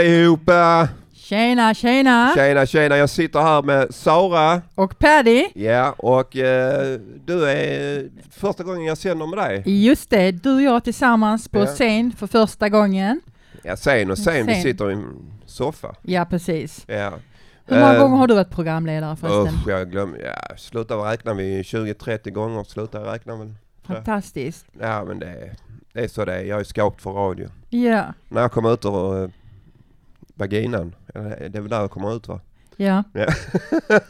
allihopa! Tjena, tjena! Tjena tjena, jag sitter här med Sara. Och Paddy. Ja, och eh, du är första gången jag sänder med dig. Just det, du och jag tillsammans på Ja. scen för första gången. Ja, sen och sen, vi sitter i en soffa. Ja, precis. Ja. Hur många Eh, gånger har du varit programledare förresten? Usch, jag glömmer. Ja, slutar räkna vid 20-30 gånger. Slutar jag räkna väl. Fantastiskt. Ja, men det är, det är så det är. Jag är skapt för radio. Ja, När jag kom ut ur eh, vaginan, det är väl där jag kommer ut va? ja. Ja.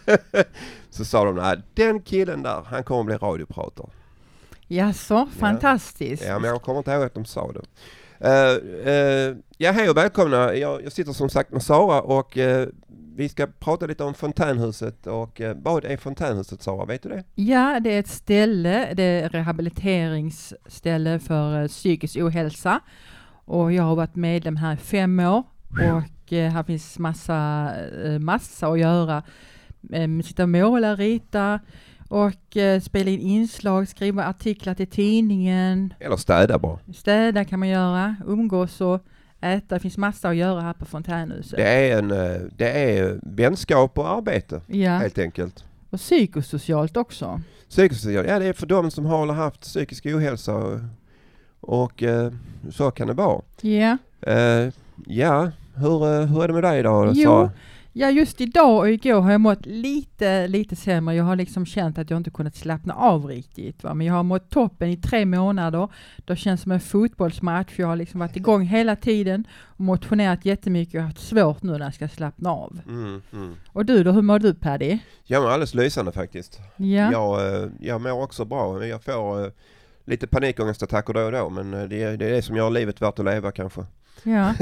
så sa de, nej den killen där, han kommer bli radiopratare. Jaså, fantastiskt. Ja, men jag kommer inte ihåg att de sa det. Uh, uh, ja, hej och välkomna. Jag, jag sitter som sagt med Sara och eh, vi ska prata lite om fontänhuset och vad är fontänhuset Sara, vet du det? Ja, det är ett ställe, det är rehabiliteringsställe för psykisk ohälsa. Och jag har varit medlem här i fem år och eh, här finns massa, eh, massa att göra. Eh, sitta och måla, rita och eh, spela in inslag, skriva artiklar till tidningen, Eller städa bara. städa kan man göra, umgås och äta. Det finns massa att göra här på fontänhuset. Det är, en, det är vänskap och arbete Ja, helt enkelt. och psykosocialt också. Psykosocial, ja det är för de som har haft psykisk ohälsa och, och så kan det vara. Ja. Eh, ja, hur, eh, hur är det med dig idag? Jo, Sara? Ja, just idag och igår har jag mått lite, lite sämre. Jag har liksom känt att jag inte kunnat slappna av riktigt. Va? Men jag har mått toppen i tre månader. Det känns som en fotbollsmatch. Jag har liksom varit igång hela tiden och motionerat jättemycket. Jag har haft svårt nu när jag ska slappna av. Mm, mm. Och du då, hur mår du Paddy? Jag mår alldeles lysande faktiskt. Ja, Jag, eh, jag mår också bra. Jag får eh, lite panikångestattacker då och då men det, är- det är det som gör livet värt att leva kanske. Ja.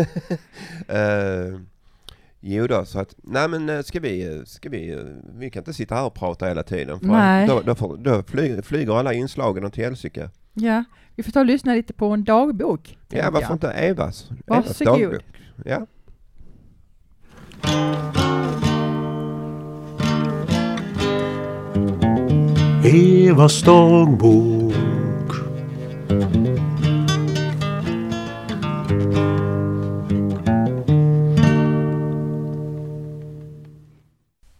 Uh, jo då, så att, nej men eh, ska vi, ska vi, eh, vi kan inte sitta här och prata hela tiden. För Nej. Då, då, får, då flyger, flyger alla inslagen åt helsike. ja. Vi får ta och lyssna lite på en dagbok. Ja, varför jag. inte Evas? Evas dagbok. Ja. Evas dagbok.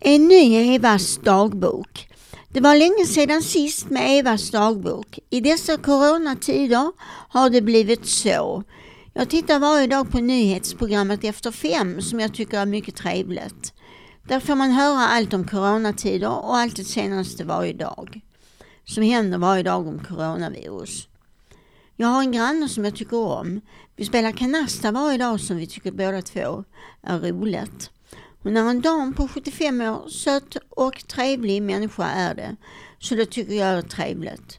En ny Evas dagbok. Det var länge sedan sist med Evas dagbok. I dessa coronatider har det blivit så. Jag tittar varje dag på nyhetsprogrammet Efter fem som jag tycker är mycket trevligt. Där får man höra allt om coronatider och allt det senaste varje dag. Som händer varje dag om coronavirus. Jag har en granne som jag tycker om. Vi spelar kanasta varje dag som vi tycker båda två är roligt. Hon är en dam på 75 år, söt och trevlig människa är det. Så det tycker jag är trevligt.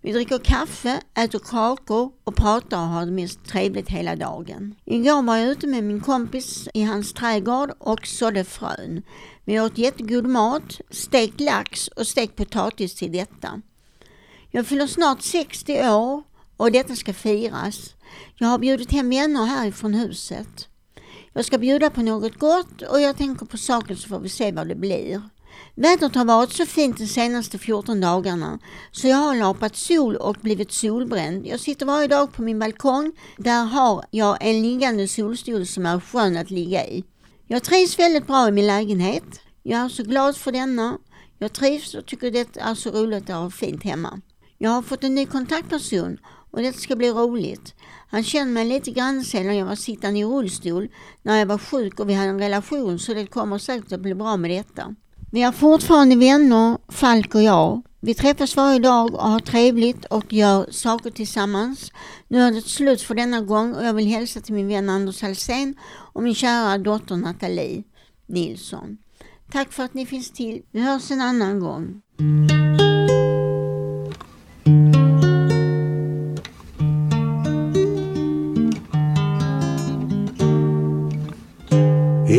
Vi dricker kaffe, äter kakor och pratar och har det mest trevligt hela dagen. Igår var jag ute med min kompis i hans trädgård och sådde frön. Vi åt jättegod mat, stekt lax och stekt potatis till detta. Jag fyller snart 60 år och detta ska firas. Jag har bjudit hem vänner härifrån huset. Jag ska bjuda på något gott och jag tänker på saken så får vi se vad det blir. Vädret har varit så fint de senaste 14 dagarna så jag har lapat sol och blivit solbränd. Jag sitter varje dag på min balkong. Där har jag en liggande solstol som är skön att ligga i. Jag trivs väldigt bra i min lägenhet. Jag är så glad för denna. Jag trivs och tycker det är så roligt att ha fint hemma. Jag har fått en ny kontaktperson och det ska bli roligt. Han kände mig lite grann sedan jag var sittande i rullstol när jag var sjuk och vi hade en relation så det kommer säkert att bli bra med detta. Vi är fortfarande vänner, Falk och jag. Vi träffas varje dag och har trevligt och gör saker tillsammans. Nu är det slut för denna gång och jag vill hälsa till min vän Anders Alsén och min kära dotter Nathalie Nilsson. Tack för att ni finns till. Vi hörs en annan gång.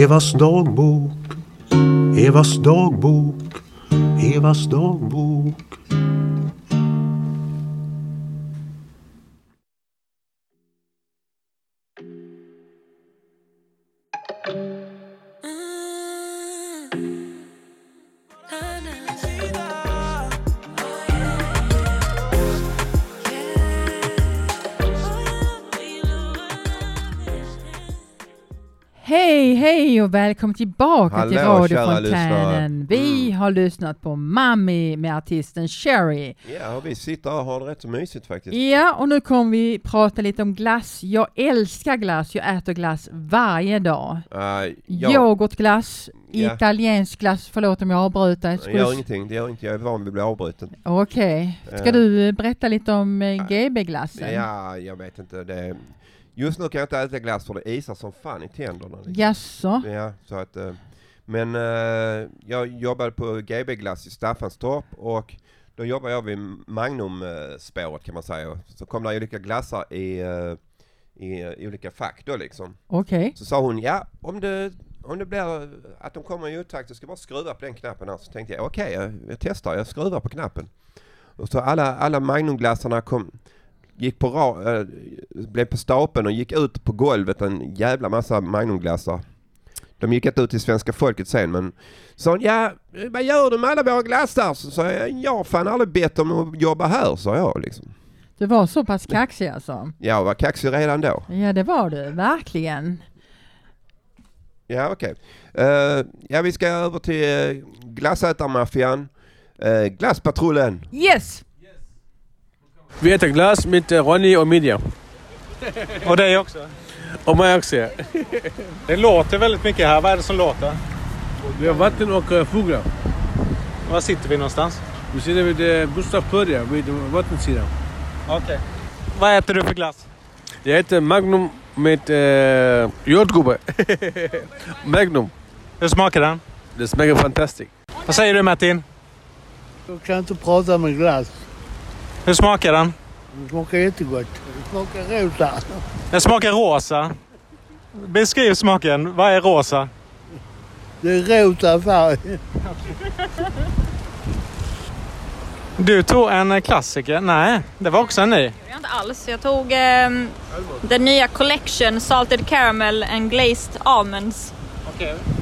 Evas dagbok. Evas dagbok. Evas dagbok. Och välkommen tillbaka till Hallå, kära radiofontänen. Vi Mm. har lyssnat på Mami med artisten Sherry. Ja, och vi sitter och har det rätt så mysigt faktiskt. Ja, och nu kommer vi prata lite om glass. Jag älskar glass. Jag äter glass varje dag. Uh, jag, Yoghurtglass, Ja. italiensk glass. Förlåt om jag avbryter. det Skulle- gör ingenting, det gör inte. Jag är van vid att bli avbruten. Okej. Ska Eh. du eh, berätta lite om eh, GB-glassen? Ja, jag vet inte. Det, just nu kan jag inte äta glass för det isar som fan i tänderna. liksom. Jaså? Ja, så att, eh, men eh, jag jobbade på GB Glass i Staffanstorp och då jobbade jag vid Magnum-spåret kan man säga. Så kom det olika glassar i, eh, i, i olika fack då liksom. Okej. Så sa hon, ja om det, om det blir att de kommer i otakt så ska jag bara skruva på den knappen här. Så tänkte jag, okej jag, jag testar, jag skruvar på knappen. Och så alla, alla Magnumglassarna kom, gick på ra, äh, blev på stapeln och gick ut på golvet en jävla massa Magnumglassar. De gick inte ut till svenska folket sen men sa hon, ja vad gör du med alla våra glassar? Så sa jag, jag har fan aldrig bett om att jobba här, sa jag liksom. Du var så pass kaxig alltså? Jag var kaxig redan då. Ja, det var du. Verkligen. Ja, okej. Eh, ja, vi ska över till uh, glassätarmaffian. Uh, glasspatrullen. Yes! Vi äter glass med eh, Ronny och Midja. Och dig också. Och mig också. ja. Det låter väldigt mycket här. Vad är det som låter? Vi har vatten och eh, fåglar. Var sitter vi någonstans? Vi sitter vid eh, Gustav Pörja, vid vattensidan. Okej. Vad äter du för glass? Jag äter Magnum med uh, jordgubbe. Magnum. Hur smakar den? Det smakar fantastiskt. Vad säger du Martin? Jag kan inte prata med glass. Hur smakar den? Det smakar jättegott. Det smakar rosa. Den smakar rosa. Beskriv smaken. Vad är rosa? Det är rosa färg. Du tog en eh, klassiker. Nej, det var också en ny. Jag inte alls. Jag tog ehm, den nya Collection Salted Caramel and Glazed Almonds.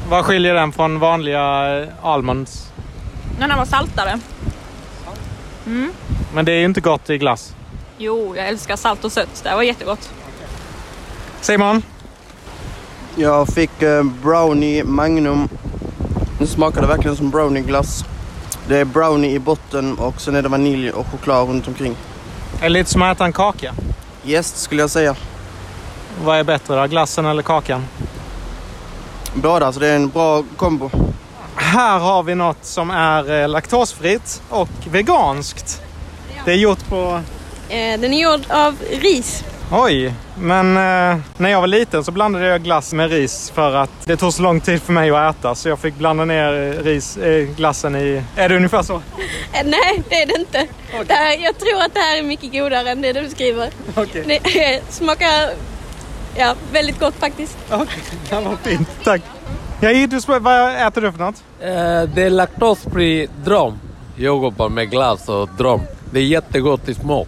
Vad skiljer den från vanliga eh, almonds? Den här var saltare. Men det är ju inte gott i glass. Jo, jag älskar salt och sött. Det här var jättegott. Simon? Jag fick eh, brownie magnum. Det smakade verkligen som brownieglass. Det är brownie i botten och sen är det vanilj och choklad runt omkring. Är det lite som att äta en kaka? Jäst skulle jag säga. Vad är bättre då? Glassen eller kakan? Båda, så det är en bra kombo. Här har vi något som är eh, laktosfritt och veganskt. Det är gjort på... Eh, den är gjord av ris. Oj, men eh, när jag var liten så blandade jag glass med ris för att det tog så lång tid för mig att äta så jag fick blanda ner ris, eh, glassen i... Är det ungefär så? Eh, nej, det är det inte. Det här, jag tror att det här är mycket godare än det du skriver. Okej, Det eh, smakar ja, väldigt gott faktiskt. okej. Det var fint. Tack. Ja, Idris, vad äter du för något? Eh, det är laktosfri drom. Yoghurt med glass och drom. Det är jättegott i smak.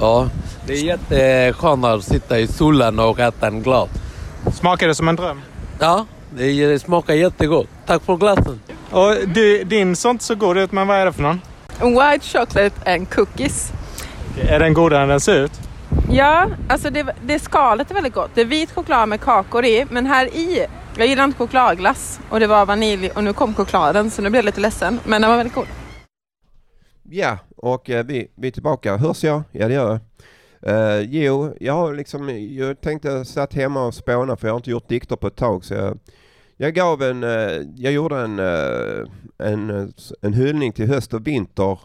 Ja, det är jätteskönt att sitta i solen och äta en glass. Smakar det som en dröm? Ja, det, smakar jättegott. Tack för glassen. Och du, din såg inte så god ut, men vad är det för någon? White chocolate and cookies. Är den godare än den ser ut? Ja, alltså det, det skalet är väldigt gott. Det är vit choklad med kakor i, men här i, jag gillar inte chokladglass och det var vanilj och nu kom chokladen så nu blev jag lite ledsen. Men den var väldigt god. Ja, och eh, vi, vi är tillbaka. Hörs jag? Ja, det gör jag. Uh, jo, jag har liksom, jag tänkte satt hemma och spåna för jag har inte gjort dikter på ett tag så jag, jag gav en, eh, jag gjorde en, eh, en, eh, en hyllning till höst och vinter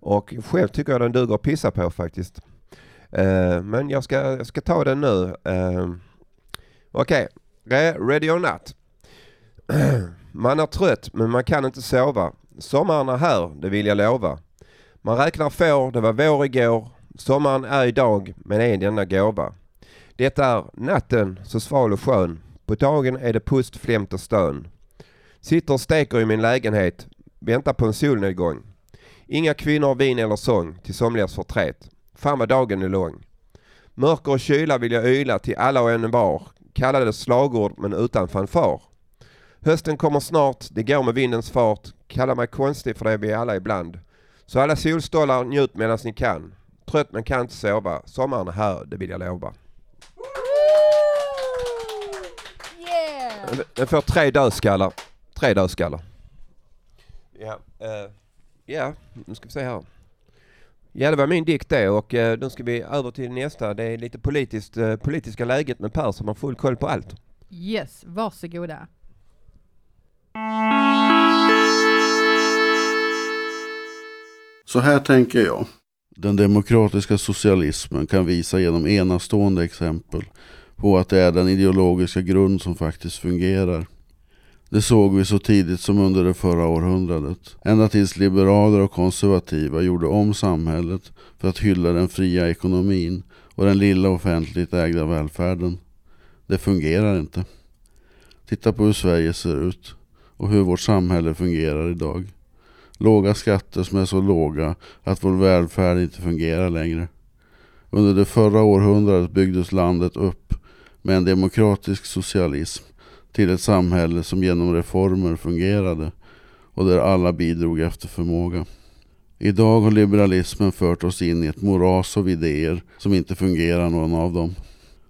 och själv tycker jag den duger att pissa på faktiskt. Eh, men jag ska, jag ska ta den nu. Eh, okej, okay. ready or not? Man är trött men man kan inte sova. Sommaren är här, det vill jag lova. Man räknar får, det var vår igår. Sommaren är idag, men en enda gåva. Detta är natten så sval och skön. På dagen är det pust, flämt och stön. Sitter och steker i min lägenhet. Väntar på en solnedgång. Inga kvinnor, vin eller sång till somligas förtret. Fan vad dagen är lång. Mörker och kyla vill jag yla till alla och en var. Kallade slagord men utan fanfar. Hösten kommer snart, det går med vindens fart. Kalla mig konstig för det är vi alla ibland. Så alla solstollar njut medan ni kan. Trött men kan inte sova. Sommaren är här, det vill jag lova. Den får tre dödskallar. Tre dödskallar. Ja, eh, ja, nu ska vi se här. Ja, det var min dikt det och eh, då ska vi över till nästa. Det är lite politiskt, eh, politiska läget med Per som har full koll på allt. Yes, varsågoda. Så här tänker jag. Den demokratiska socialismen kan visa genom enastående exempel på att det är den ideologiska grund som faktiskt fungerar. Det såg vi så tidigt som under det förra århundradet. Ända tills liberaler och konservativa gjorde om samhället för att hylla den fria ekonomin och den lilla offentligt ägda välfärden. Det fungerar inte. Titta på hur Sverige ser ut och hur vårt samhälle fungerar idag. Låga skatter som är så låga att vår välfärd inte fungerar längre. Under det förra århundradet byggdes landet upp med en demokratisk socialism till ett samhälle som genom reformer fungerade och där alla bidrog efter förmåga. Idag har liberalismen fört oss in i ett moras av idéer som inte fungerar någon av dem.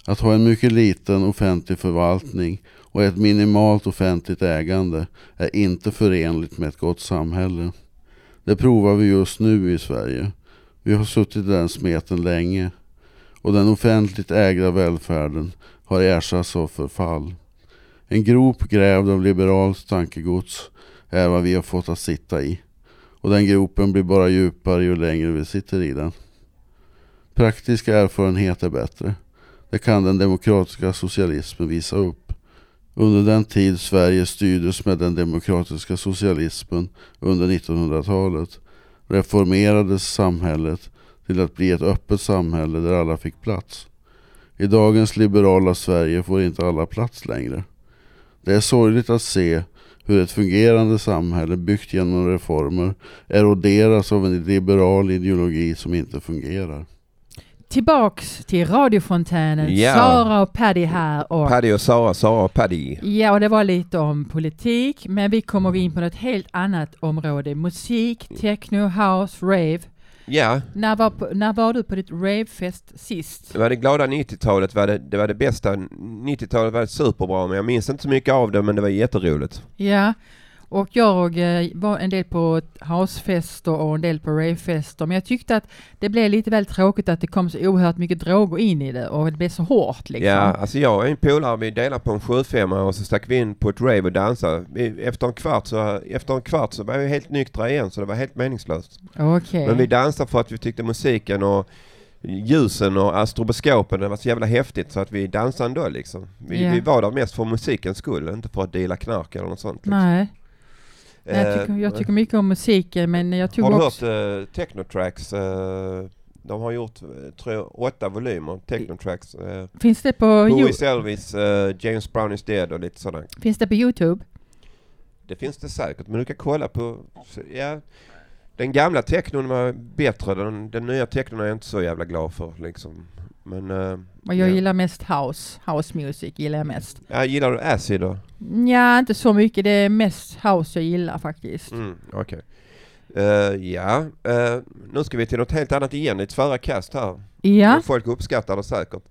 Att ha en mycket liten offentlig förvaltning och ett minimalt offentligt ägande är inte förenligt med ett gott samhälle. Det provar vi just nu i Sverige. Vi har suttit i den smeten länge och den offentligt ägda välfärden har ersatts av förfall. En grop grävd av liberalt tankegods är vad vi har fått att sitta i. Och den gropen blir bara djupare ju längre vi sitter i den. Praktisk erfarenhet är bättre. Det kan den demokratiska socialismen visa upp. Under den tid Sverige styrdes med den demokratiska socialismen under 1900-talet reformerades samhället till att bli ett öppet samhälle där alla fick plats. I dagens liberala Sverige får inte alla plats längre. Det är sorgligt att se hur ett fungerande samhälle byggt genom reformer eroderas av en liberal ideologi som inte fungerar. Tillbaks till radiofontänen. Ja. Sara och Paddy här. Och, Paddy och Sara, Sara och Paddy. ja, och det var lite om politik, men vi kommer in på ett helt annat område. Musik, techno, house, rave. Ja, När var, på, när var du på ditt ravefest sist? det var det glada 90-talet, var det, det var det bästa. 90-talet var superbra, men jag minns inte så mycket av det, men det var jätteroligt. Ja, och jag eh, var en del på housefester och en del på ravefester, men jag tyckte att det blev lite väl tråkigt att det kom så oerhört mycket droger in i det och det blev så hårt liksom. Ja, alltså jag och en polare, vi delade på en 75 och så stack vi in på ett rave och dansade. Vi, efter, en kvart så, efter en kvart så var vi helt nyktra igen, så det var helt meningslöst. Okej. Men vi dansade för att vi tyckte musiken och ljusen och astroboskopen, det var så jävla häftigt så att vi dansade ändå liksom. Vi, Ja. vi var där mest för musikens skull, inte för att dela knark eller något sånt. Liksom. Nej. Nej, jag, Eh, tycker, jag tycker mycket om musiken, men jag tog Har du också... hört uh, Technotracks? Uh, de har gjort, eh, jag, åtta volymer, Technotracks. Uh, Finns det på, Who is Elvis, uh, James Brown is dead och lite sådant. finns det på Youtube? Det finns det säkert, men du kan kolla på... Ja, den gamla technon var bättre, den, den nya technon är jag inte så jävla glad för liksom. Men... Uh, Och jag ja. gillar mest house. House music gillar jag mest. Ja, gillar du acid då? Ja, inte så mycket. Det är mest house jag gillar faktiskt. Mm, Okej. Eh, ja, eh, nu ska vi till något helt annat igen, ett förra kast här. Ja. Men Folk uppskattar det säkert.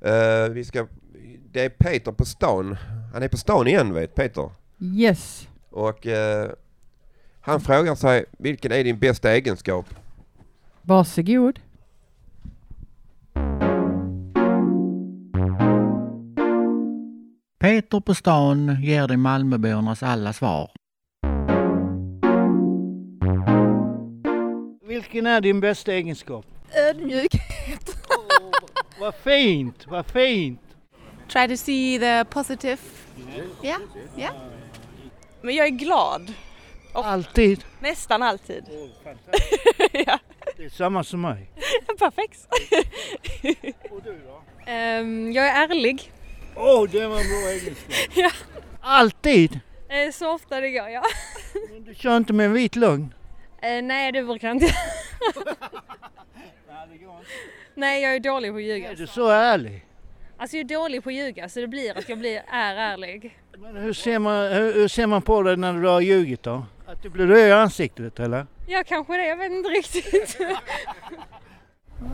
Eh, vi ska, det är Peter på stan. Han är på stan igen vet Peter. Yes. Och han frågar sig, vilken är din bästa egenskap? Varsågod. Peter på stan ger dig Malmöbornas alla svar. Vilken är din bästa egenskap? Ödmjukhet. Vad fint, vad fint. Try to see the positive. Ja, ja. Men jag är glad. Alltid. Nästan alltid. ja. Det är samma som mig. Perfekt. Ehm, jag är ärlig. Åh, oh, det var en bra egenskap. Ja. Alltid. Eh, Så ofta det går, ja. Du kör inte med en vit lögn. Eh, nej, det brukar jag inte. nej, jag är dålig på att ljuga. Är du så ärlig? Alltså jag är dålig på att ljuga så det blir att jag blir, är ärlig. Men hur ser, man, hur, hur ser man på dig när du har ljugit då? Att du blir röd i ansiktet eller? Ja, kanske det. Jag vet inte riktigt.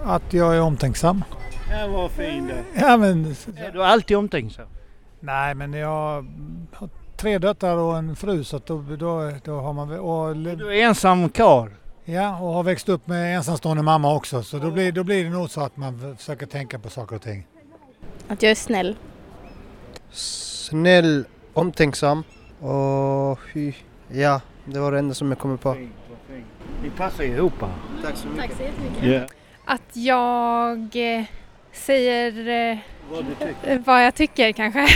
Att jag är omtänksam. Ja, vad fin det. Ja, men Är du alltid omtänksam? Nej, men jag har tre döttrar och en fru så att då, då, då har man... Och, Du är ensam karl. Ja, och har växt upp med ensamstående mamma också så då blir, då blir det nog så att man försöker tänka på saker och ting. Att jag är snäll. Snäll, omtänksam och ja, det var det enda som jag kommer på. Ni passar ihop. Tack så Tack så jättemycket. Att jag eh, säger eh, vad, du tycker. vad jag tycker kanske.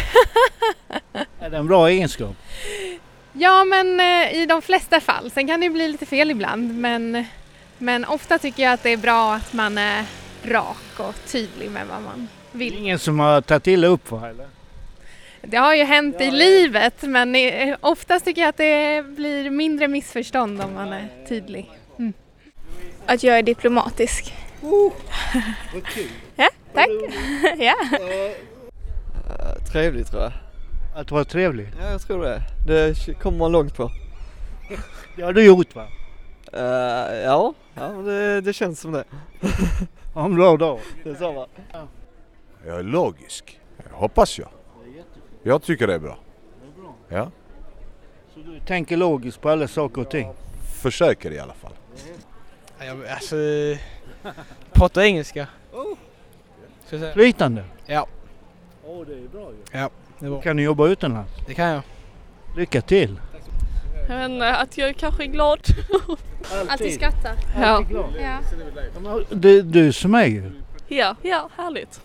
Är det en bra egenskap? ja men eh, i de flesta fall. Sen kan det ju bli lite fel ibland men, men ofta tycker jag att det är bra att man är rak och tydlig med vad man vill. Ingen som har tagit illa upp för eller? Det har ju hänt i livet men eh, oftast tycker jag att det blir mindre missförstånd om man är tydlig. Mm. Att jag är diplomatisk. Vad kul. Ja, tack. ja. Trevligt tror jag. Att vara trevlig? Ja, jag tror det. Det kommer man långt på. Det har du gjort va? Uh, ja, ja det, det känns som det. Ha en bra dag. Detsamma. Jag är logisk. Hoppas jag. Jag tycker det är bra. Ja, Så du tänker logiskt på alla saker och ting? försöker i alla fall. Alltså, prata engelska. Säga. Flytande? Ja. Åh, det är bra ju. Ja, det är bra. Kan du jobba utomlands? Det kan jag. Lycka till! Jag vet inte, att jag kanske är glad. Alltid skrattar. Ja. Alltid glad. Ja. Du, du som är ju. Ja, ja, härligt.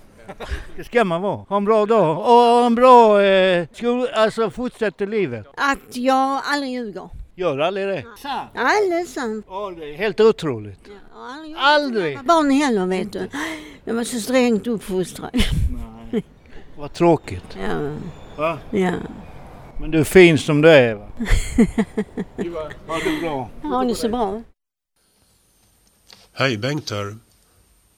Det ska man vara. Ha en bra dag och ha en bra eh, skol... Alltså fortsätter livet. Att jag aldrig ljuger. Gör aldrig det? Alldeles sant. Ja, det är helt otroligt. Aldrig! Barn heller vet du. Jag var så strängt uppfostrad. Vad tråkigt. Ja. Va? Ja. Men du är fin som du är va? Ha det bra. Ha det så bra. Hej Bengt här.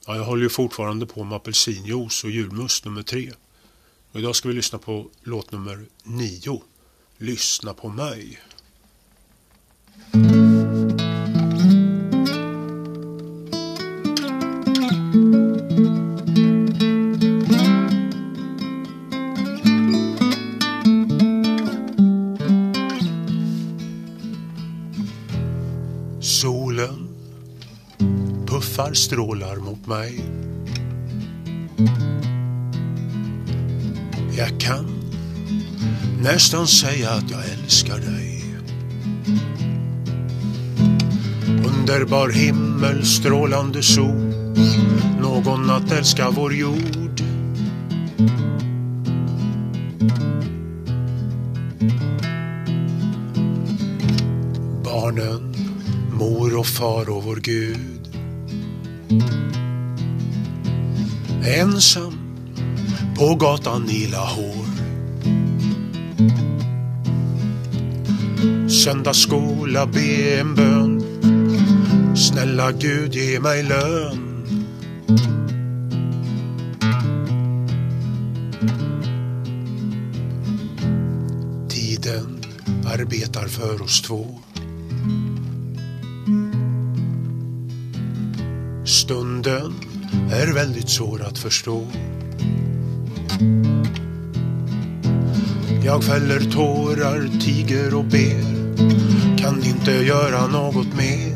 Ja, jag håller ju fortfarande på med apelsinjuice och julmust nummer tre. Och idag ska vi lyssna på låt nummer nio. Lyssna på mig. Puffar strålar mot mig. Jag kan nästan säga att jag älskar dig. Underbar himmel, strålande sol. Någon att älska vår jord. Barnen, mor och far och vår Gud. Ensam på gatan i Lahore. Söndagsskola, be en bön. Snälla Gud, ge mig lön. Tiden arbetar för oss två. Stunden är väldigt svår att förstå. Jag fäller tårar, tiger och ber. Kan inte göra något mer.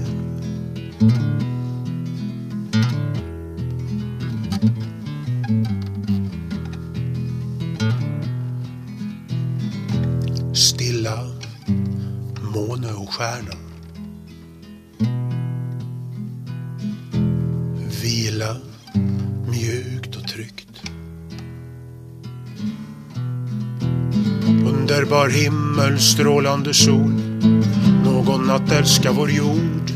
Strålande sol. Någon att älska vår jord.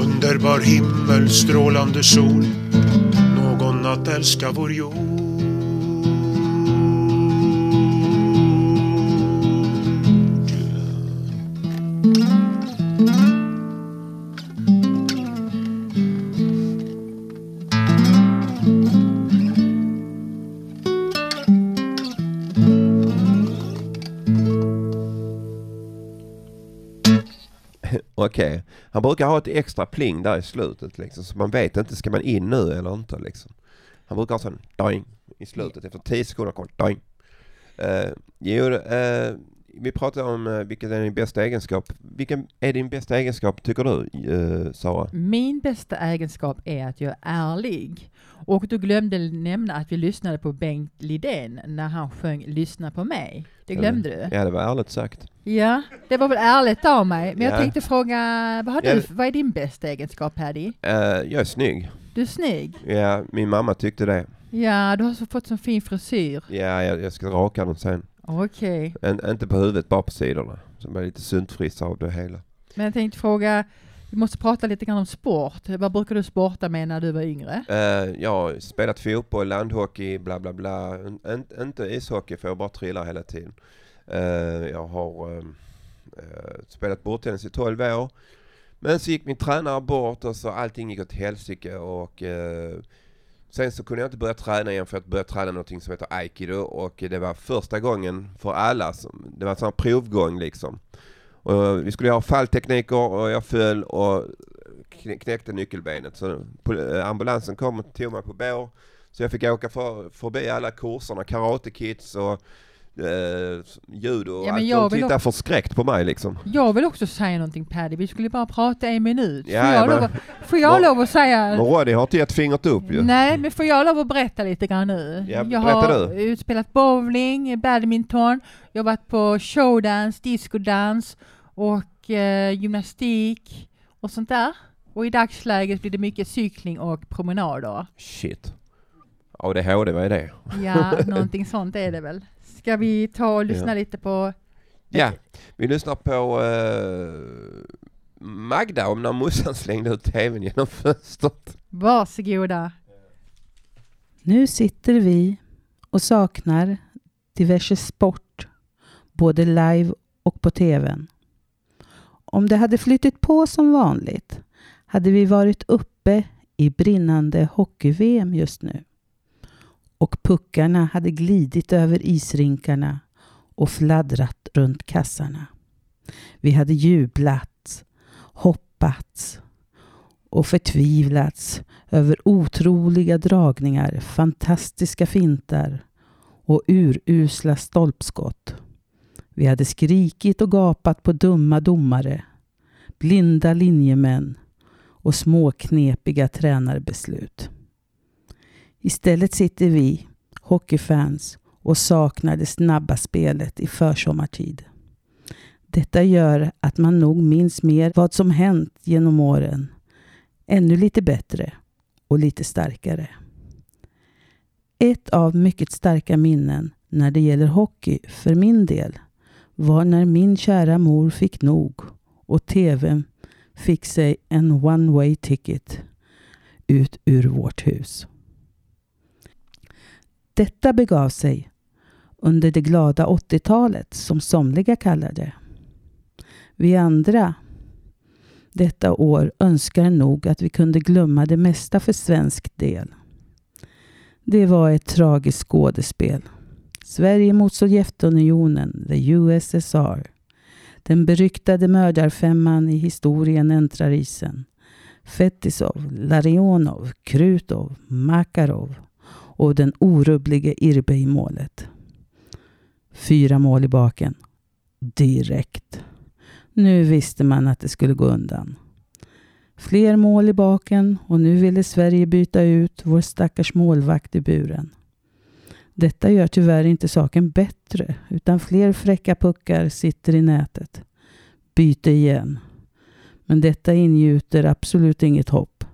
Underbar himmel, strålande sol. Någon att älska vår jord. Okej. Han brukar ha ett extra pling där i slutet liksom, så man vet inte, ska man in nu eller inte liksom. Han brukar ha sån doing i slutet. Efter 10 sekunder kommer doing. Uh, jo, uh, vi pratade om uh, vilken är din bästa egenskap. Vilken är din bästa egenskap tycker du, uh, Sara? Min bästa egenskap är att jag är ärlig. Och du glömde nämna att vi lyssnade på Bengt Lidén när han sjöng Lyssna på mig. Det glömde du? Ja, det var ärligt sagt. Ja, det var väl ärligt av mig. Men Ja. jag tänkte fråga, vad, har Ja. du, vad är din bästa egenskap Paddy? Uh, jag är snygg. Du är snygg. Ja, min mamma tyckte det. Ja, du har så fått så fin frisyr. Ja, jag, jag ska raka den sen. Okej. En, inte på huvudet, bara på sidorna. Så det blir lite sunt friss av det hela. Men jag tänkte fråga, vi måste prata lite grann om sport. Vad brukar du sporta med när du var yngre? Uh, jag har spelat fotboll, landhockey, bla bla bla. En, inte ishockey för jag bara trillar hela tiden. Uh, jag har uh, spelat bordtennis i 12 år. Men så gick min tränare bort och så allting gick åt helsike och sen så kunde jag inte börja träna igen för att börja träna någonting som heter aikido och det var första gången för alla. Som, det var en sån här provgång liksom. Och vi skulle ha falltekniker och jag föll och knäckte nyckelbenet. Så ambulansen kom och tog mig på bår. Så jag fick åka för, förbi alla kurserna, karate kids och eh, judo och Ja, men allt. De också- förskräckt på mig liksom. Jag vill också säga någonting Paddy, vi skulle bara prata en minut. Ja, får, jag men- lov, att- får jag lov att säga... Men Roddy har inte gett fingret upp ju. Nej, men får jag lov att berätta lite grann nu? Ja, jag har du. spelat bowling, badminton, jag har varit på showdance, discodans och eh, gymnastik och sånt där. Och i dagsläget blir det mycket cykling och promenader. Shit. ADHD, vad är det? Ja, någonting sånt är det väl. Ska vi ta och lyssna Ja. lite på... Ja, vi lyssnar på eh, Magda om när morsan slängde ut tvn genom fönstret. Varsågoda. Nu sitter vi och saknar diverse sport, både live och på tvn. Om det hade flyttit på som vanligt hade vi varit uppe i brinnande hockey-VM just nu. Och puckarna hade glidit över isrinkarna och fladdrat runt kassarna. Vi hade jublat, hoppats och förtvivlats över otroliga dragningar, fantastiska fintar och urusla stolpskott. Vi hade skrikit och gapat på dumma domare, blinda linjemän och småknepiga tränarbeslut. Istället sitter vi, hockeyfans, och saknar det snabba spelet i försommartid. Detta gör att man nog minns mer vad som hänt genom åren. Ännu lite bättre och lite starkare. Ett av mycket starka minnen när det gäller hockey för min del var när min kära mor fick nog och tvn fick sig en one way ticket ut ur vårt hus. Detta begav sig under det glada 80-talet som somliga kallar det. Vi andra detta år önskar nog att vi kunde glömma det mesta för svensk del. Det var ett tragiskt skådespel. Sverige mot Sovjetunionen, the USSR. Den beryktade mördarfemman i historien äntrar isen. Fetisov, Larionov, Krutov, Makarov och den orubblige Irbe i målet. Fyra mål i baken. Direkt. Nu visste man att det skulle gå undan. Fler mål i baken och nu ville Sverige byta ut vår stackars målvakt i buren. Detta gör tyvärr inte saken bättre utan fler fräcka puckar sitter i nätet. Byte igen. Men detta ingjuter absolut inget hopp.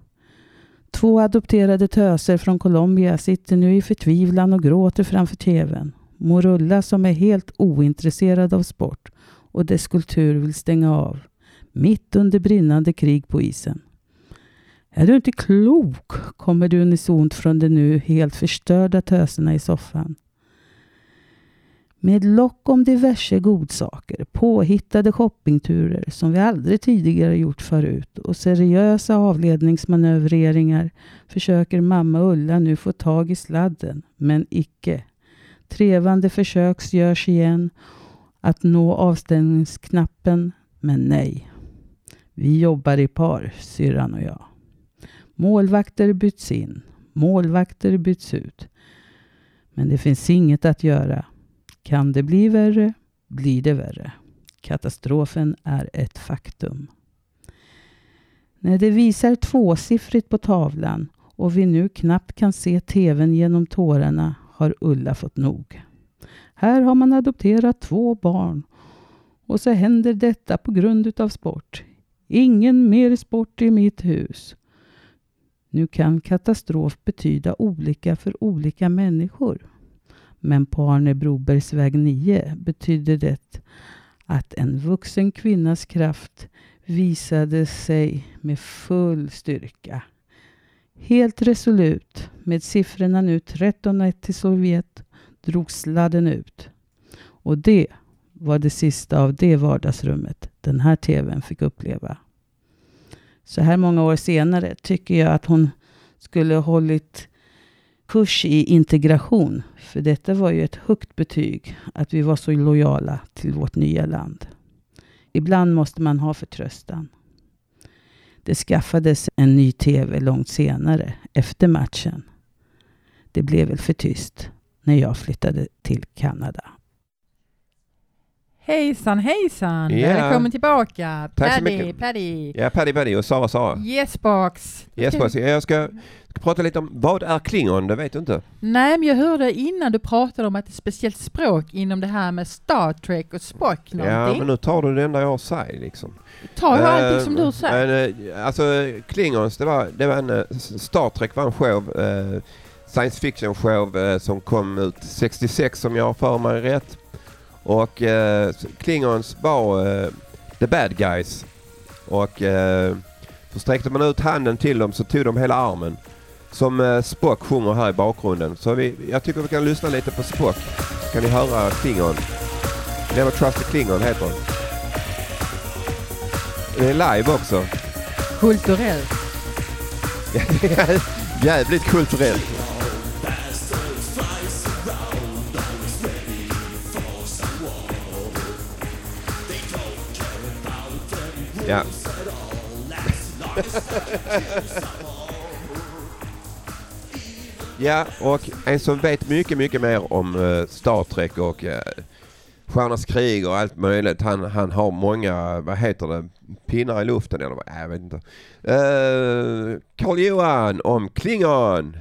Två adopterade töser från Colombia sitter nu i förtvivlan och gråter framför tvn. Morulla som är helt ointresserad av sport och dess kultur vill stänga av. Mitt under brinnande krig på isen. Är du inte klok? kommer det unisont från de nu helt förstörda töserna i soffan. Med lock om diverse godsaker, påhittade shoppingturer som vi aldrig tidigare gjort förut och seriösa avledningsmanövreringar försöker mamma Ulla nu få tag i sladden, men icke. Trevande försök görs igen att nå avstängningsknappen, men nej. Vi jobbar i par, syrran och jag. Målvakter byts in. Målvakter byts ut. Men det finns inget att göra. Kan det bli värre, blir det värre. Katastrofen är ett faktum. När det visar tvåsiffrigt på tavlan och vi nu knappt kan se tvn genom tårarna har Ulla fått nog. Här har man adopterat två barn och så händer detta på grund utav sport. Ingen mer sport i mitt hus. Nu kan katastrof betyda olika för olika människor. Men på Arne Brobergs väg 9 betyder det att en vuxen kvinnas kraft visade sig med full styrka. Helt resolut, med siffrorna nu 13-1 till Sovjet, drog sladden ut. Och det var det sista av det vardagsrummet den här tvn fick uppleva. Så här många år senare tycker jag att hon skulle hållit kurs i integration. För detta var ju ett högt betyg, att vi var så lojala till vårt nya land. Ibland måste man ha förtröstan. Det skaffades en ny tv långt senare, efter matchen. Det blev väl för tyst när jag flyttade till Kanada. Hejsan hejsan! Ja. Välkommen tillbaka! Tack så Paddy, mycket. Paddy! Ja, Paddy Paddy och Sara Sara. Yesbox! Yes, boss. Jag ska, ska prata lite om vad är Klingon, det vet du inte? Nej, men jag hörde innan du pratade om att det är ett speciellt språk inom det här med Star Trek och Spock Ja, någonting. men nu tar du det enda jag säger liksom. Tar jag allting Eh, som du säger? Men, eh, alltså Klingons, det var, det var en, eh, Star Trek var en show, science fiction show som kom ut 66 om jag har för mig rätt. Och eh, Klingons var eh, the bad guys. Och eh, så sträckte man ut handen till dem så tog de hela armen. Som eh, Spock sjunger här i bakgrunden. Så vi, jag tycker vi kan lyssna lite på Spock. Kan ni höra Klingon. Never Trust a Klingon heter den. Det är live också. Kulturellt. Jävligt kulturellt. Ja. ja, och en som vet mycket, mycket mer om eh, Star Trek och eh, uh, Stjärnornas krig och allt möjligt. Han, han har många, vad heter det, pinnar i luften eller vad? Jag vet inte. Eh, uh, Carl Johan om Klingon.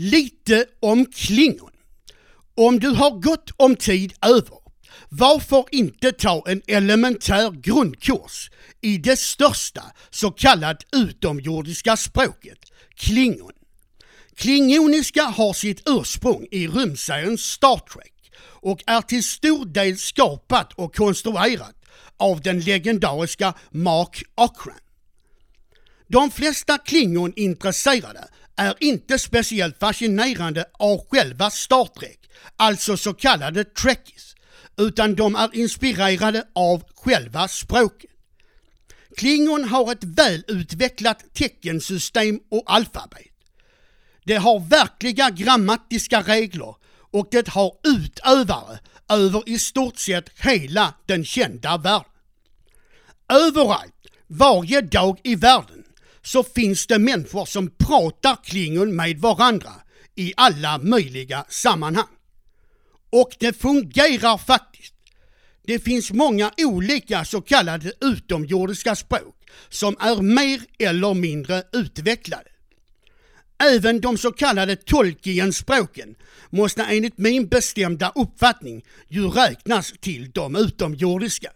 Lite om Klingon. Om du har gott om tid över, varför inte ta en elementär grundkurs i det största så kallat utomjordiska språket, Klingon. Klingoniska har sitt ursprung i rymdserien Star Trek och är till stor del skapat och konstruerat av den legendariska Mark Ockran. De flesta Klingon-intresserade är inte speciellt fascinerande av själva Star Trek, alltså så kallade Trekkies, utan de är inspirerade av själva språket. Klingon har ett välutvecklat teckensystem och alfabet. Det har verkliga grammatiska regler och det har utövare över i stort sett hela den kända världen. Överallt, varje dag i världen, så finns det människor som pratar klingon med varandra i alla möjliga sammanhang. Och det fungerar faktiskt. Det finns många olika så kallade utomjordiska språk som är mer eller mindre utvecklade. Även de så kallade Tolkien-språken måste enligt min bestämda uppfattning ju räknas till de utomjordiska.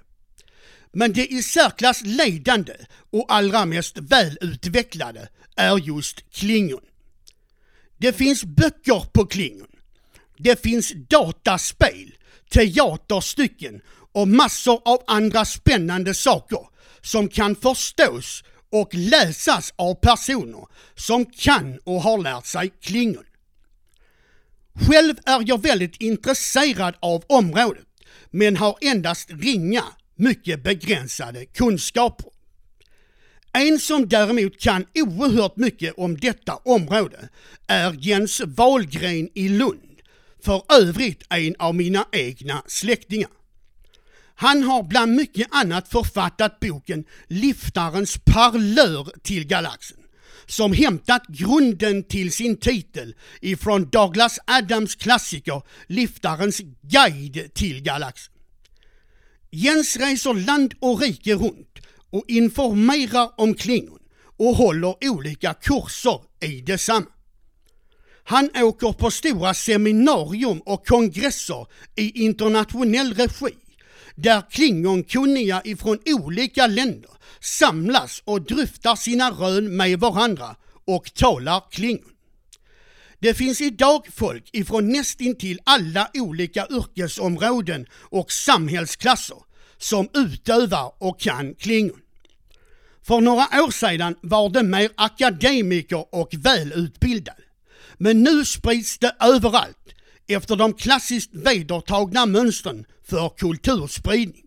Men det i särklass ledande och allra mest välutvecklade är just klingon. Det finns böcker på klingon. Det finns dataspel, teaterstycken och massor av andra spännande saker som kan förstås och läsas av personer som kan och har lärt sig klingon. Själv är jag väldigt intresserad av området men har endast ringa, mycket begränsade kunskaper. En som däremot kan oerhört mycket om detta område är Jens Wahlgren i Lund, för övrigt en av mina egna släktingar. Han har bland mycket annat författat boken Liftarens parlör till galaxen som hämtat grunden till sin titel ifrån Douglas Adams klassiker Liftarens guide till galaxen. Jens reser land och rike runt och informerar om Klingon och håller olika kurser i detsamma. Han åker på stora seminarium och kongresser i internationell regi där klingonkunniga ifrån olika länder samlas och dryftar sina rön med varandra och talar klingon. Det finns idag folk ifrån nästintill alla olika yrkesområden och samhällsklasser som utövar och kan klingon. För några år sedan var det mer akademiker och välutbildade. Men nu sprids det överallt efter de klassiskt vedertagna mönstren för kulturspridning.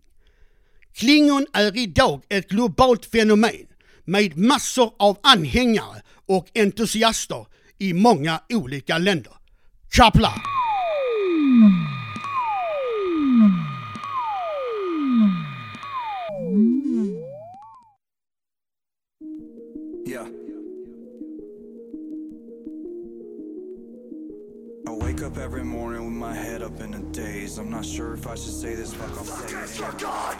Klingon är idag ett globalt fenomen med massor av anhängare och entusiaster i många olika länder. Chapla! Yeah. I wake up every morning with my head up in a daze. I'm not sure if I should say this, fuck, I'll say it. God,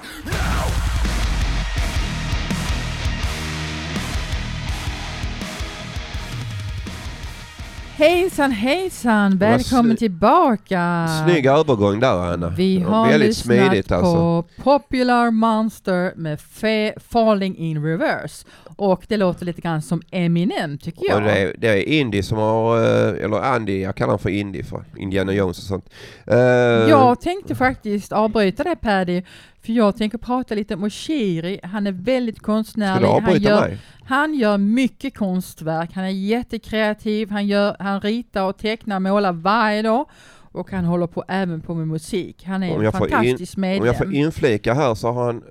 Hejsan hejsan! Välkommen tillbaka! Snygg övergång där Anna. Vi har väldigt lyssnat smidigt på alltså. Popular Monster med Fe- Falling in Reverse. Och det låter lite grann som Eminem tycker jag. Och det, är, det är Indy som har, eh, eller Andy, jag kallar honom för Indy för Indiana Jones och sånt. Eh, Jag tänkte faktiskt avbryta det Paddy, för jag tänker prata lite om Oshiri. Han är väldigt konstnärlig. Han, gör, mig? han gör mycket konstverk. Han är jättekreativ. Han, gör, han ritar och tecknar och målar varje dag. Och han håller på även på med musik. Han är en fantastisk in, medlem. om jag får inflika här så har han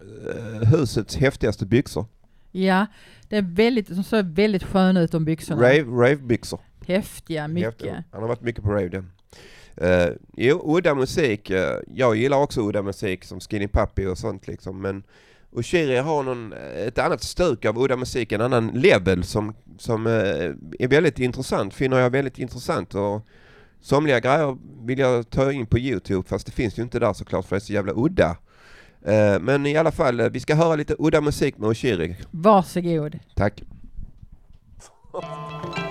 eh, husets häftigaste byxor. Ja, det är väldigt, de ser väldigt sköna ut de byxorna. Rave, ravebyxor. Häftiga, mycket. Häftiga. Han har varit mycket på rave den. Uh, jo, udda musik. eh, jag gillar också udda musik som Skinny Puppy och sånt liksom. Men Oshiri har någon, ett annat stuk av udda musik, en annan level som, som eh, är väldigt intressant, finner jag väldigt intressant. Och somliga grejer vill jag ta in på Youtube fast det finns ju inte där såklart för det är så jävla udda. Eh, men i alla fall, eh, vi ska höra lite udda musik med Oshiri. Varsågod. Tack.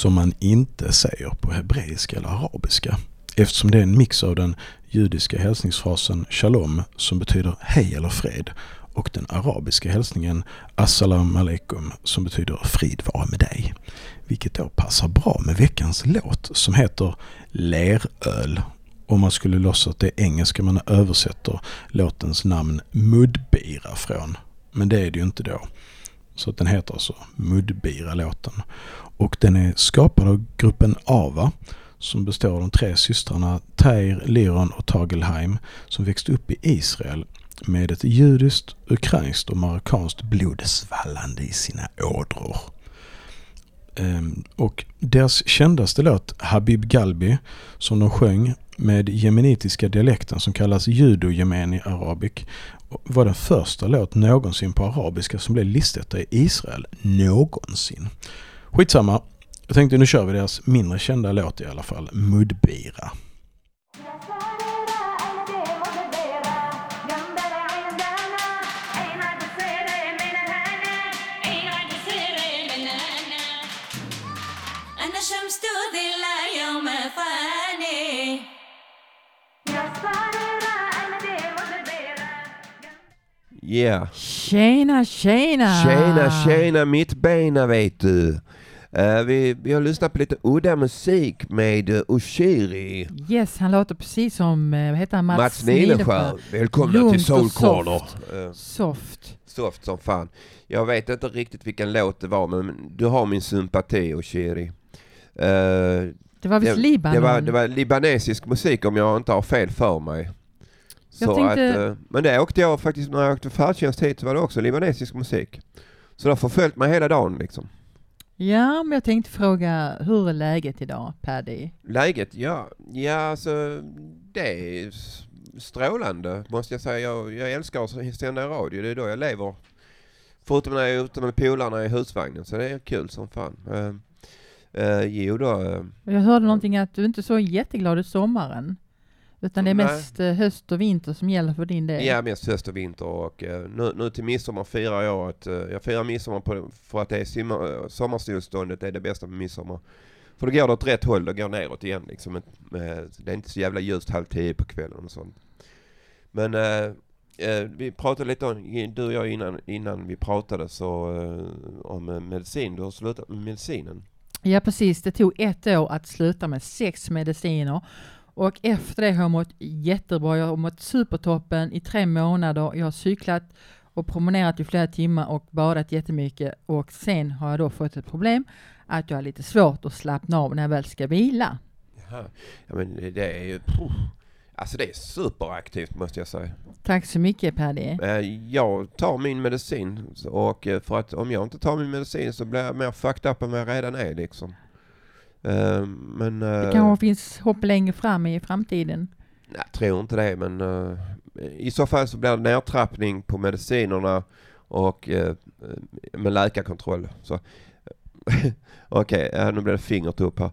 som man inte säger på hebreiska eller arabiska eftersom det är en mix av den judiska hälsningsfrasen shalom som betyder hej eller fred och den arabiska hälsningen assalam alaikum som betyder frid vara med dig. Vilket då passar bra med veckans låt som heter Leröl. Om man skulle låtsas att det är engelska man översätter låtens namn Mudbira från. Men det är det ju inte då. Så att den heter alltså Mudbira-låten. Och den är skapad av gruppen Ava som består av de tre systrarna Tair, Liron och Tagelheim som växte upp i Israel med ett judiskt, ukrainskt och marockanskt blod svallande i sina ådror. Ehm, och deras kändaste låt Habib Galbi som de sjöng med jemenitiska dialekten som kallas judo-jemeni arabic var den första låt någonsin på arabiska som blev listetta i Israel någonsin. Skitsamma. Jag tänkte nu kör vi deras mindre kända låt i alla fall, Mudbira. Yeah. Tjena, tjena! Tjena, tjena mitt bena vet du. Eh, vi, vi har lyssnat på lite udda musik med uh, Ushiri. Yes, han låter precis som, vad heter han, Mats, Mats Nileskär. Välkomna Lugnt till Soul Corner. soft. Eh, Soft. Soft som fan. Jag vet inte riktigt vilken låt det var men du har min sympati Ushiri. Det var visst Libanon. Det var, det var libanesisk musik om jag inte har fel för mig. Jag tänkte- att, men det åkte jag faktiskt, när jag åkte färdtjänst hit så var det också libanesisk musik. Så det har förföljt mig hela dagen liksom. Ja, men jag tänkte fråga, hur är läget idag, Paddy? Läget? Ja, ja alltså det är strålande måste jag säga. Jag, jag älskar att sända radio, det är då jag lever. Förutom när jag är ute med polarna i husvagnen, så det är kul som fan. Uh, uh, jo då. eh, Jag hörde någonting att du inte är så jätteglad i sommaren. Utan det är Nej. mest eh, höst och vinter som gäller för din del. Ja, mest höst och vinter och eh, nu, nu till midsommar firar jag att, eh, jag firar midsommar på, för att det är uh, sommarstillståndet är det bästa med midsommar. För då går det åt rätt håll, det går neråt igen liksom. Det är inte så jävla ljust halv tio på kvällen och sånt. Men eh, vi pratade lite om, du och jag innan, innan vi pratade så eh, om medicin. Du har slutat med medicinen. Ja, precis. Det tog ett år att sluta med sex mediciner. Och efter det har jag mått jättebra. Jag har mått supertoppen i tre månader. Jag har cyklat och promenerat i flera timmar och badat jättemycket. Och sen har jag då fått ett problem att jag har lite svårt att slappna av när jag väl ska vila. Jaha. Ja men det- är ju, puh. alltså det är superaktivt måste jag säga. Tack så mycket Paddy. Eh, Jag tar min medicin och eh, för att om jag inte tar min medicin så blir jag mer fucked up än vad jag redan är liksom. Eh, Men... Det eh, kanske finns hopp längre fram i framtiden. Nej, jag tror inte det men eh, i så fall så blir det nedtrappning på medicinerna och eh, med läkarkontroll. Så Okej, ja, nu blir det fingret upp här.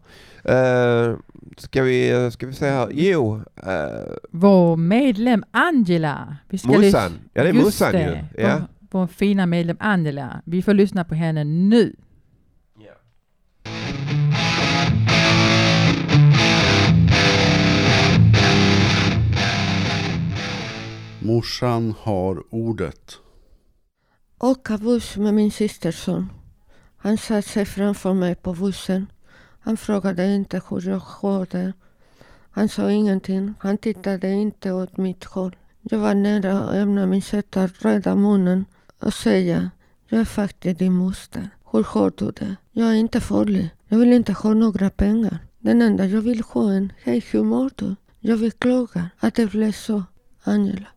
Uh, ska, vi, ska vi se här. Jo, eh, Vår medlem Angela. Vi Mussan. lys- Ja, det är Just Mussan ju. Ja. Vår, vår fina medlem Angela. Vi får lyssna på henne nu. Morsan har ordet. Åka buss med min systerson. Han satte sig framför mig på bussen. Han frågade inte hur jag hade. Han sa ingenting. Han tittade inte åt mitt håll. Jag var nära att öppna min söta röda munnen och säga jag är faktiskt din moster. Hur har du det? Jag är inte farlig. Jag vill inte ha några pengar. Den enda jag vill ha är en hej hur mår du? Jag beklagar att det blev så. Angela.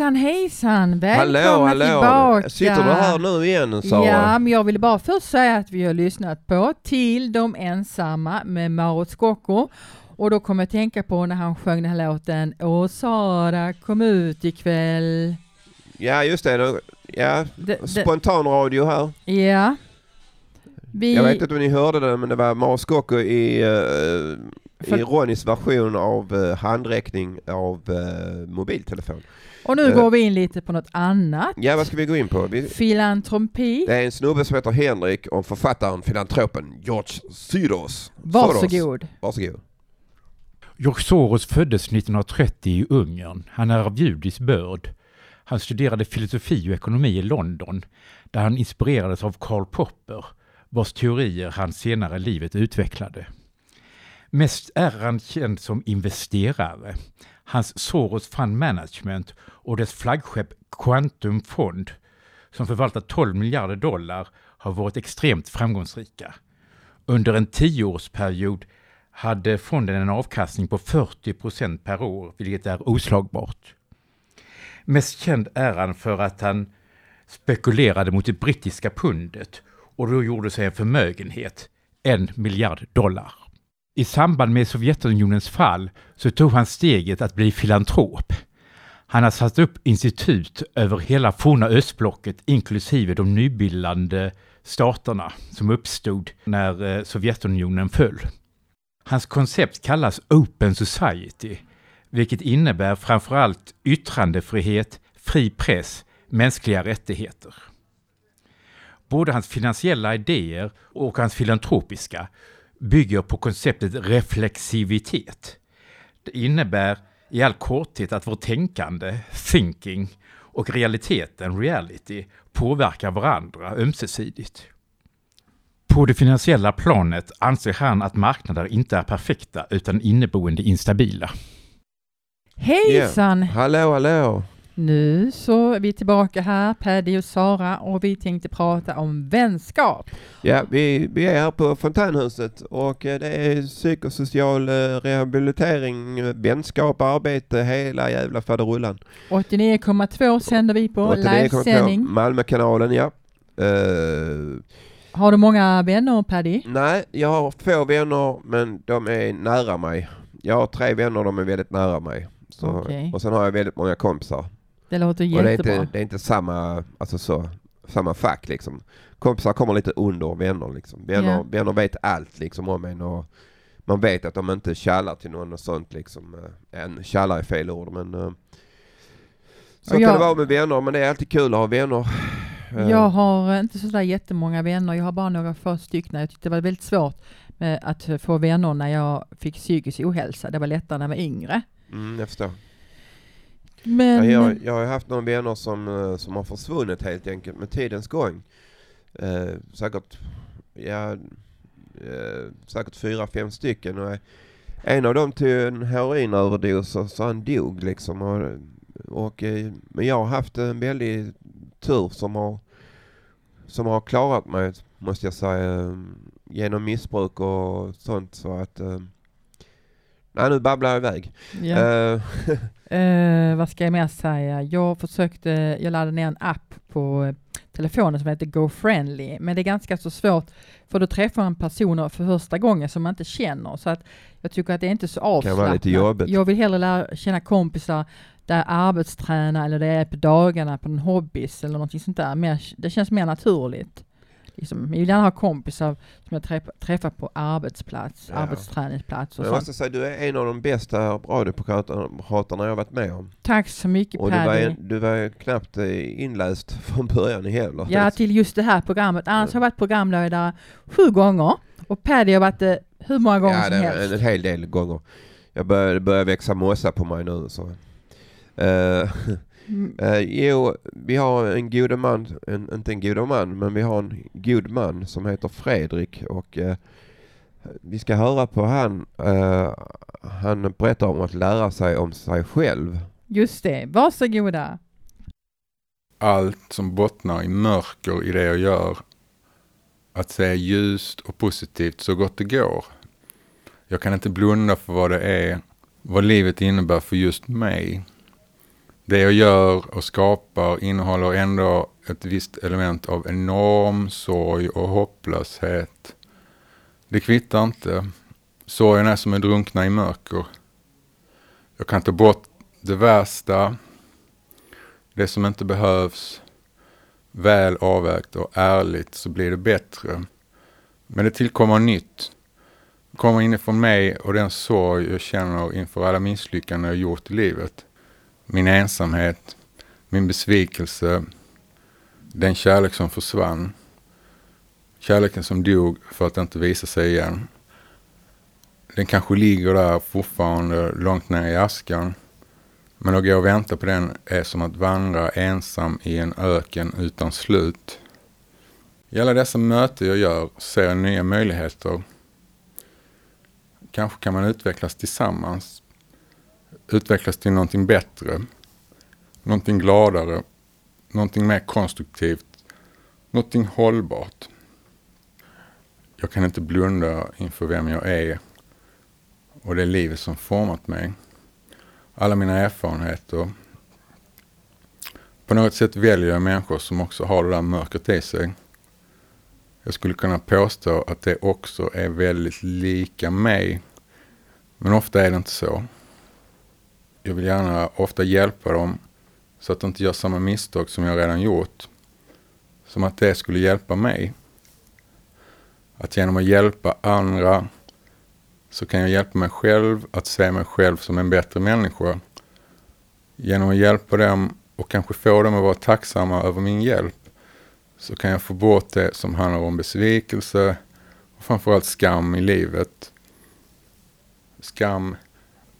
Hejsan hejsan! Välkomna hallå, hallå. tillbaka! Sitter du här nu igen Sara? Ja, men jag ville bara först säga att vi har lyssnat på Till de ensamma med Mauro Scocco. Och då kommer jag tänka på när han sjöng den här låten Åh Sara kom ut ikväll. Ja just det, ja, Det- det- spontan radio här. Ja. Vi... Jag vet inte om ni hörde det men det var Mars Scocco i, eh, i För- Ronnys version av uh, handräckning av eh, mobiltelefon. Och nu Eh, går vi in lite på något annat. Ja vad ska vi gå in på? Vi, Filantropi. det är en snubbe som heter Henrik och författaren, filantropen George Syros. Varsågod. Soros. Varsågod. George Soros föddes 1930 i Ungern. Han är av judisk börd. Han studerade filosofi och ekonomi i London, där han inspirerades av Karl Popper, vars teorier han senare i livet utvecklade. Mest är han känd som investerare. Hans Soros Fund Management och dess flaggskepp Quantum Fond, som förvaltar 12 miljarder dollar, har varit extremt framgångsrika. Under en tioårsperiod hade fonden en avkastning på 40 procent per år, vilket är oslagbart. Mest känd är han för att han spekulerade mot det brittiska pundet och då gjorde sig en förmögenhet, en miljard dollar. I samband med Sovjetunionens fall så tog han steget att bli filantrop. Han har satt upp institut över hela forna östblocket inklusive de nybildande staterna som uppstod när eh, Sovjetunionen föll. Hans koncept kallas Open Society, vilket innebär framförallt yttrandefrihet, fri press, mänskliga rättigheter. Både hans finansiella idéer och hans filantropiska bygger på konceptet reflexivitet. Det innebär i all korthet att vårt tänkande, thinking, och realiteten, reality, påverkar varandra ömsesidigt. På det finansiella planet anser han att marknader inte är perfekta utan inneboende instabila. Hejsan! Ja. Hallå, hallå! Nu så är vi tillbaka här, Paddy och Sara, och vi tänkte prata om vänskap. Ja, vi, vi är här på Fontänhuset och eh, det är psykosocial eh, rehabilitering, eh, vänskap, arbete, hela jävla faderullan. 89,2 sänder vi på livesändning. Malmökanalen, ja. Uh, har du många vänner, Paddy? Nej, jag har få vänner, men de är nära mig. Jag har tre vänner, de är väldigt nära mig. Så, okay. Och sen har jag väldigt många kompisar. Det låter jättebra. Och det, är inte, det är inte samma, alltså så, samma fack liksom. Kompisar kommer lite under vänner liksom. Vänner, yeah. vänner vet allt liksom om en och man vet att de inte kallar till någon och sånt liksom. En kallar är fel ord men uh, så jag, kan det vara med vänner men det är alltid kul att ha vänner. Eh. Jag har inte sådär jättemånga vänner. Jag har bara några få stycken. Jag tyckte det var väldigt svårt att få vänner när jag fick psykisk ohälsa. Det var lättare när jag var yngre. Mm, jag förstår. Men... Ja, jag, jag har haft några vänner som, eh, som har försvunnit helt enkelt med tidens gång. Eh, säkert, ja, eh, säkert fyra, fem stycken. Och eh, en av dem tog en heroinöverdos och så han dog liksom. Och, och, eh, men jag har haft en väldig tur som har, som har klarat mig, måste jag säga, genom missbruk och sånt. Så att eh, Nej, nu babblar jag iväg. Ja. Uh. uh, vad ska jag mer säga? Jag försökte, jag laddade ner en app på telefonen som heter GoFriendly, men det är ganska så svårt för då träffar man personer för första gången som man inte känner, så att jag tycker att det är inte så avslappnat. Jag vill hellre lära känna kompisar där arbetstränar eller det är på dagarna på en hobbys eller någonting sånt där. Det känns mer naturligt liksom, jag vill gärna ha kompisar som jag träffar, träffar på arbetsplats, ja. arbetsträningsplats och jag måste säga, du är en av de bästa radiopratarna jag varit med om. Tack så mycket Och Paddy. du var, du var knappt eh, inläst från början heller. Ja, till just det här programmet. Annars ja. har jag varit programledare sju gånger och Paddy har varit det hur många gånger ja, som helst. Ja, en hel del gånger. Jag börjar, börjar växa mossa på mig nu så. Uh, Mm. Uh, jo, vi har en god man, en, inte en god man, men vi har en god man som heter Fredrik och uh, vi ska höra på han. Uh, han berättar om att lära sig om sig själv. Just det, varsågoda. Allt som bottnar i mörker i det jag gör. Att se ljust och positivt så gott det går. Jag kan inte blunda för vad det är, vad livet innebär för just mig. Det jag gör och skapar innehåller ändå ett visst element av enorm sorg och hopplöshet. Det kvittar inte. Sorgen är som att drunkna i mörker. Jag kan ta bort det värsta, det som inte behövs. Väl avvägt och ärligt så blir det bättre. Men det tillkommer nytt. Det kommer inifrån mig och den sorg jag känner inför alla misslyckanden jag gjort i livet min ensamhet, min besvikelse, den kärlek som försvann. Kärleken som dog för att inte visa sig igen. Den kanske ligger där fortfarande långt ner i askan. Men att gå och vänta på den är som att vandra ensam i en öken utan slut. I alla dessa möten jag gör ser jag nya möjligheter. Kanske kan man utvecklas tillsammans utvecklas till någonting bättre, någonting gladare, någonting mer konstruktivt, någonting hållbart. Jag kan inte blunda inför vem jag är och det livet som format mig. Alla mina erfarenheter. På något sätt väljer jag människor som också har det där mörkret i sig. Jag skulle kunna påstå att det också är väldigt lika mig. Men ofta är det inte så jag vill gärna ofta hjälpa dem så att de inte gör samma misstag som jag redan gjort. Som att det skulle hjälpa mig. Att genom att hjälpa andra så kan jag hjälpa mig själv att se mig själv som en bättre människa. Genom att hjälpa dem och kanske få dem att vara tacksamma över min hjälp så kan jag få bort det som handlar om besvikelse och framförallt skam i livet. Skam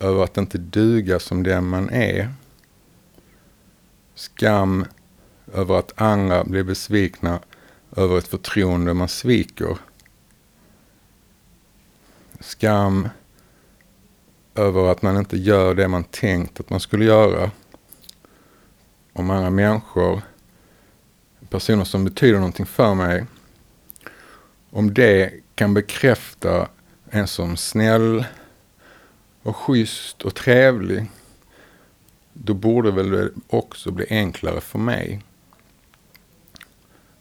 över att inte duga som den man är. Skam över att andra blir besvikna över ett förtroende man sviker. Skam över att man inte gör det man tänkt att man skulle göra. Om andra människor, personer som betyder någonting för mig, om det kan bekräfta en som snäll och schysst och trevlig, då borde väl det också bli enklare för mig.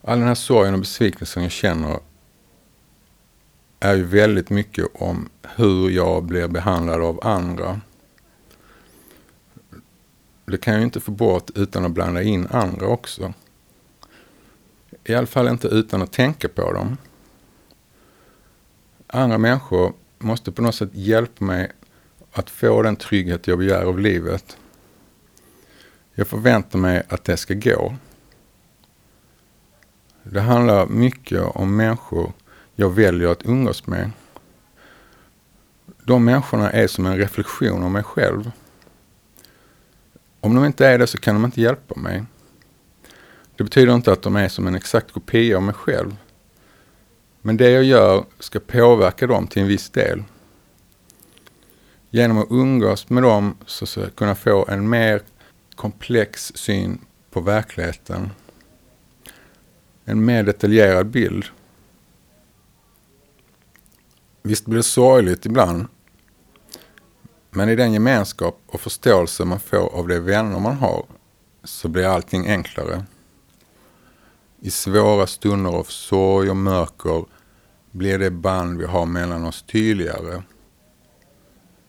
All den här sorgen och besvikelsen jag känner är ju väldigt mycket om hur jag blir behandlad av andra. Det kan jag ju inte få bort utan att blanda in andra också. I alla fall inte utan att tänka på dem. Andra människor måste på något sätt hjälpa mig att få den trygghet jag begär av livet. Jag förväntar mig att det ska gå. Det handlar mycket om människor jag väljer att umgås med. De människorna är som en reflektion av mig själv. Om de inte är det så kan de inte hjälpa mig. Det betyder inte att de är som en exakt kopia av mig själv. Men det jag gör ska påverka dem till en viss del. Genom att umgås med dem så ska jag kunna få en mer komplex syn på verkligheten. En mer detaljerad bild. Visst blir det sorgligt ibland. Men i den gemenskap och förståelse man får av de vänner man har så blir allting enklare. I svåra stunder av sorg och mörker blir det band vi har mellan oss tydligare.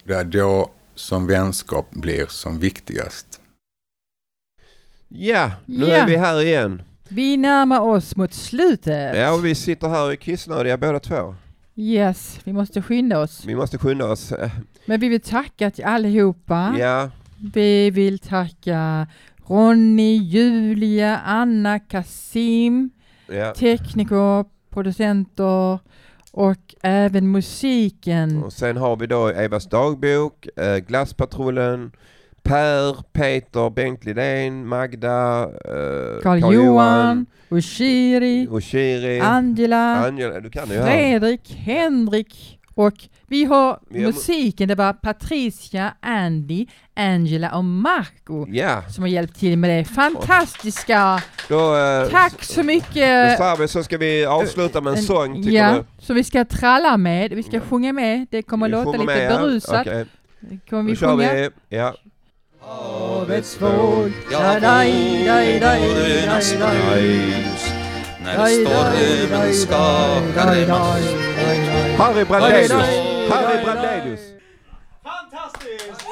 Det är då som vänskap blir som viktigast. Ja, nu Ja. är vi här igen. Vi närmar oss mot slutet. Ja, och vi sitter här kissnödiga båda två. Yes, vi måste skynda oss. Vi måste skynda oss. Eh, Men vi vill tacka till allihopa. Ja, Vi vill tacka Ronny, Julia, Anna, Kasim, Ja. tekniker, producenter och även musiken. och sen har vi då Evas dagbok, eh, Glasspatrullen, Per, Peter, Bengt Lidén, Magda, eh, Karl-Johan, Ushiri, Oshiri, Angela, Angela, du kan. Fredrik, Henrik och vi har har- musiken, det var Patricia, Andy, Angela och Marco Ja. som har hjälpt till med det fantastiska. Då, eh, Tack så mycket! Då vi så ska vi avsluta med en sång, tycker ja, du? som vi ska tralla med, vi ska sjunga med, det kommer Vi låta lite med, ja. berusat. Okej. Kommer vi Då kör sjunga? vi, ja. Havets folk, ja, när stormen skakar emot. Harry Brandelius! Harry Brandelius! Fantastiskt!